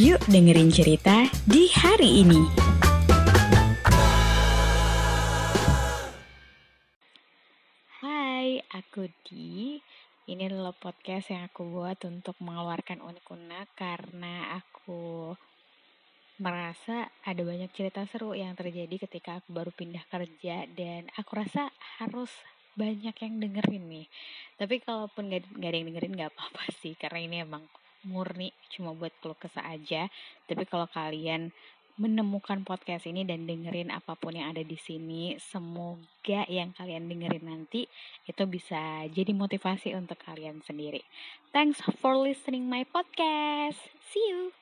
Yuk dengerin cerita di hari ini. Hai, aku Di. Ini adalah podcast yang aku buat untuk mengeluarkan unek-unek karena aku merasa ada banyak cerita seru yang terjadi ketika aku baru pindah kerja dan aku rasa harus banyak yang dengerin nih. Tapi kalaupun gak, gak ada yang dengerin gak apa-apa sih karena ini emang murni cuma buat keluh kesah aja. Tapi kalau kalian menemukan podcast ini dan dengerin apa pun yang ada di sini, semoga yang kalian dengerin nanti itu bisa jadi motivasi untuk kalian sendiri. Thanks for listening my podcast. See you.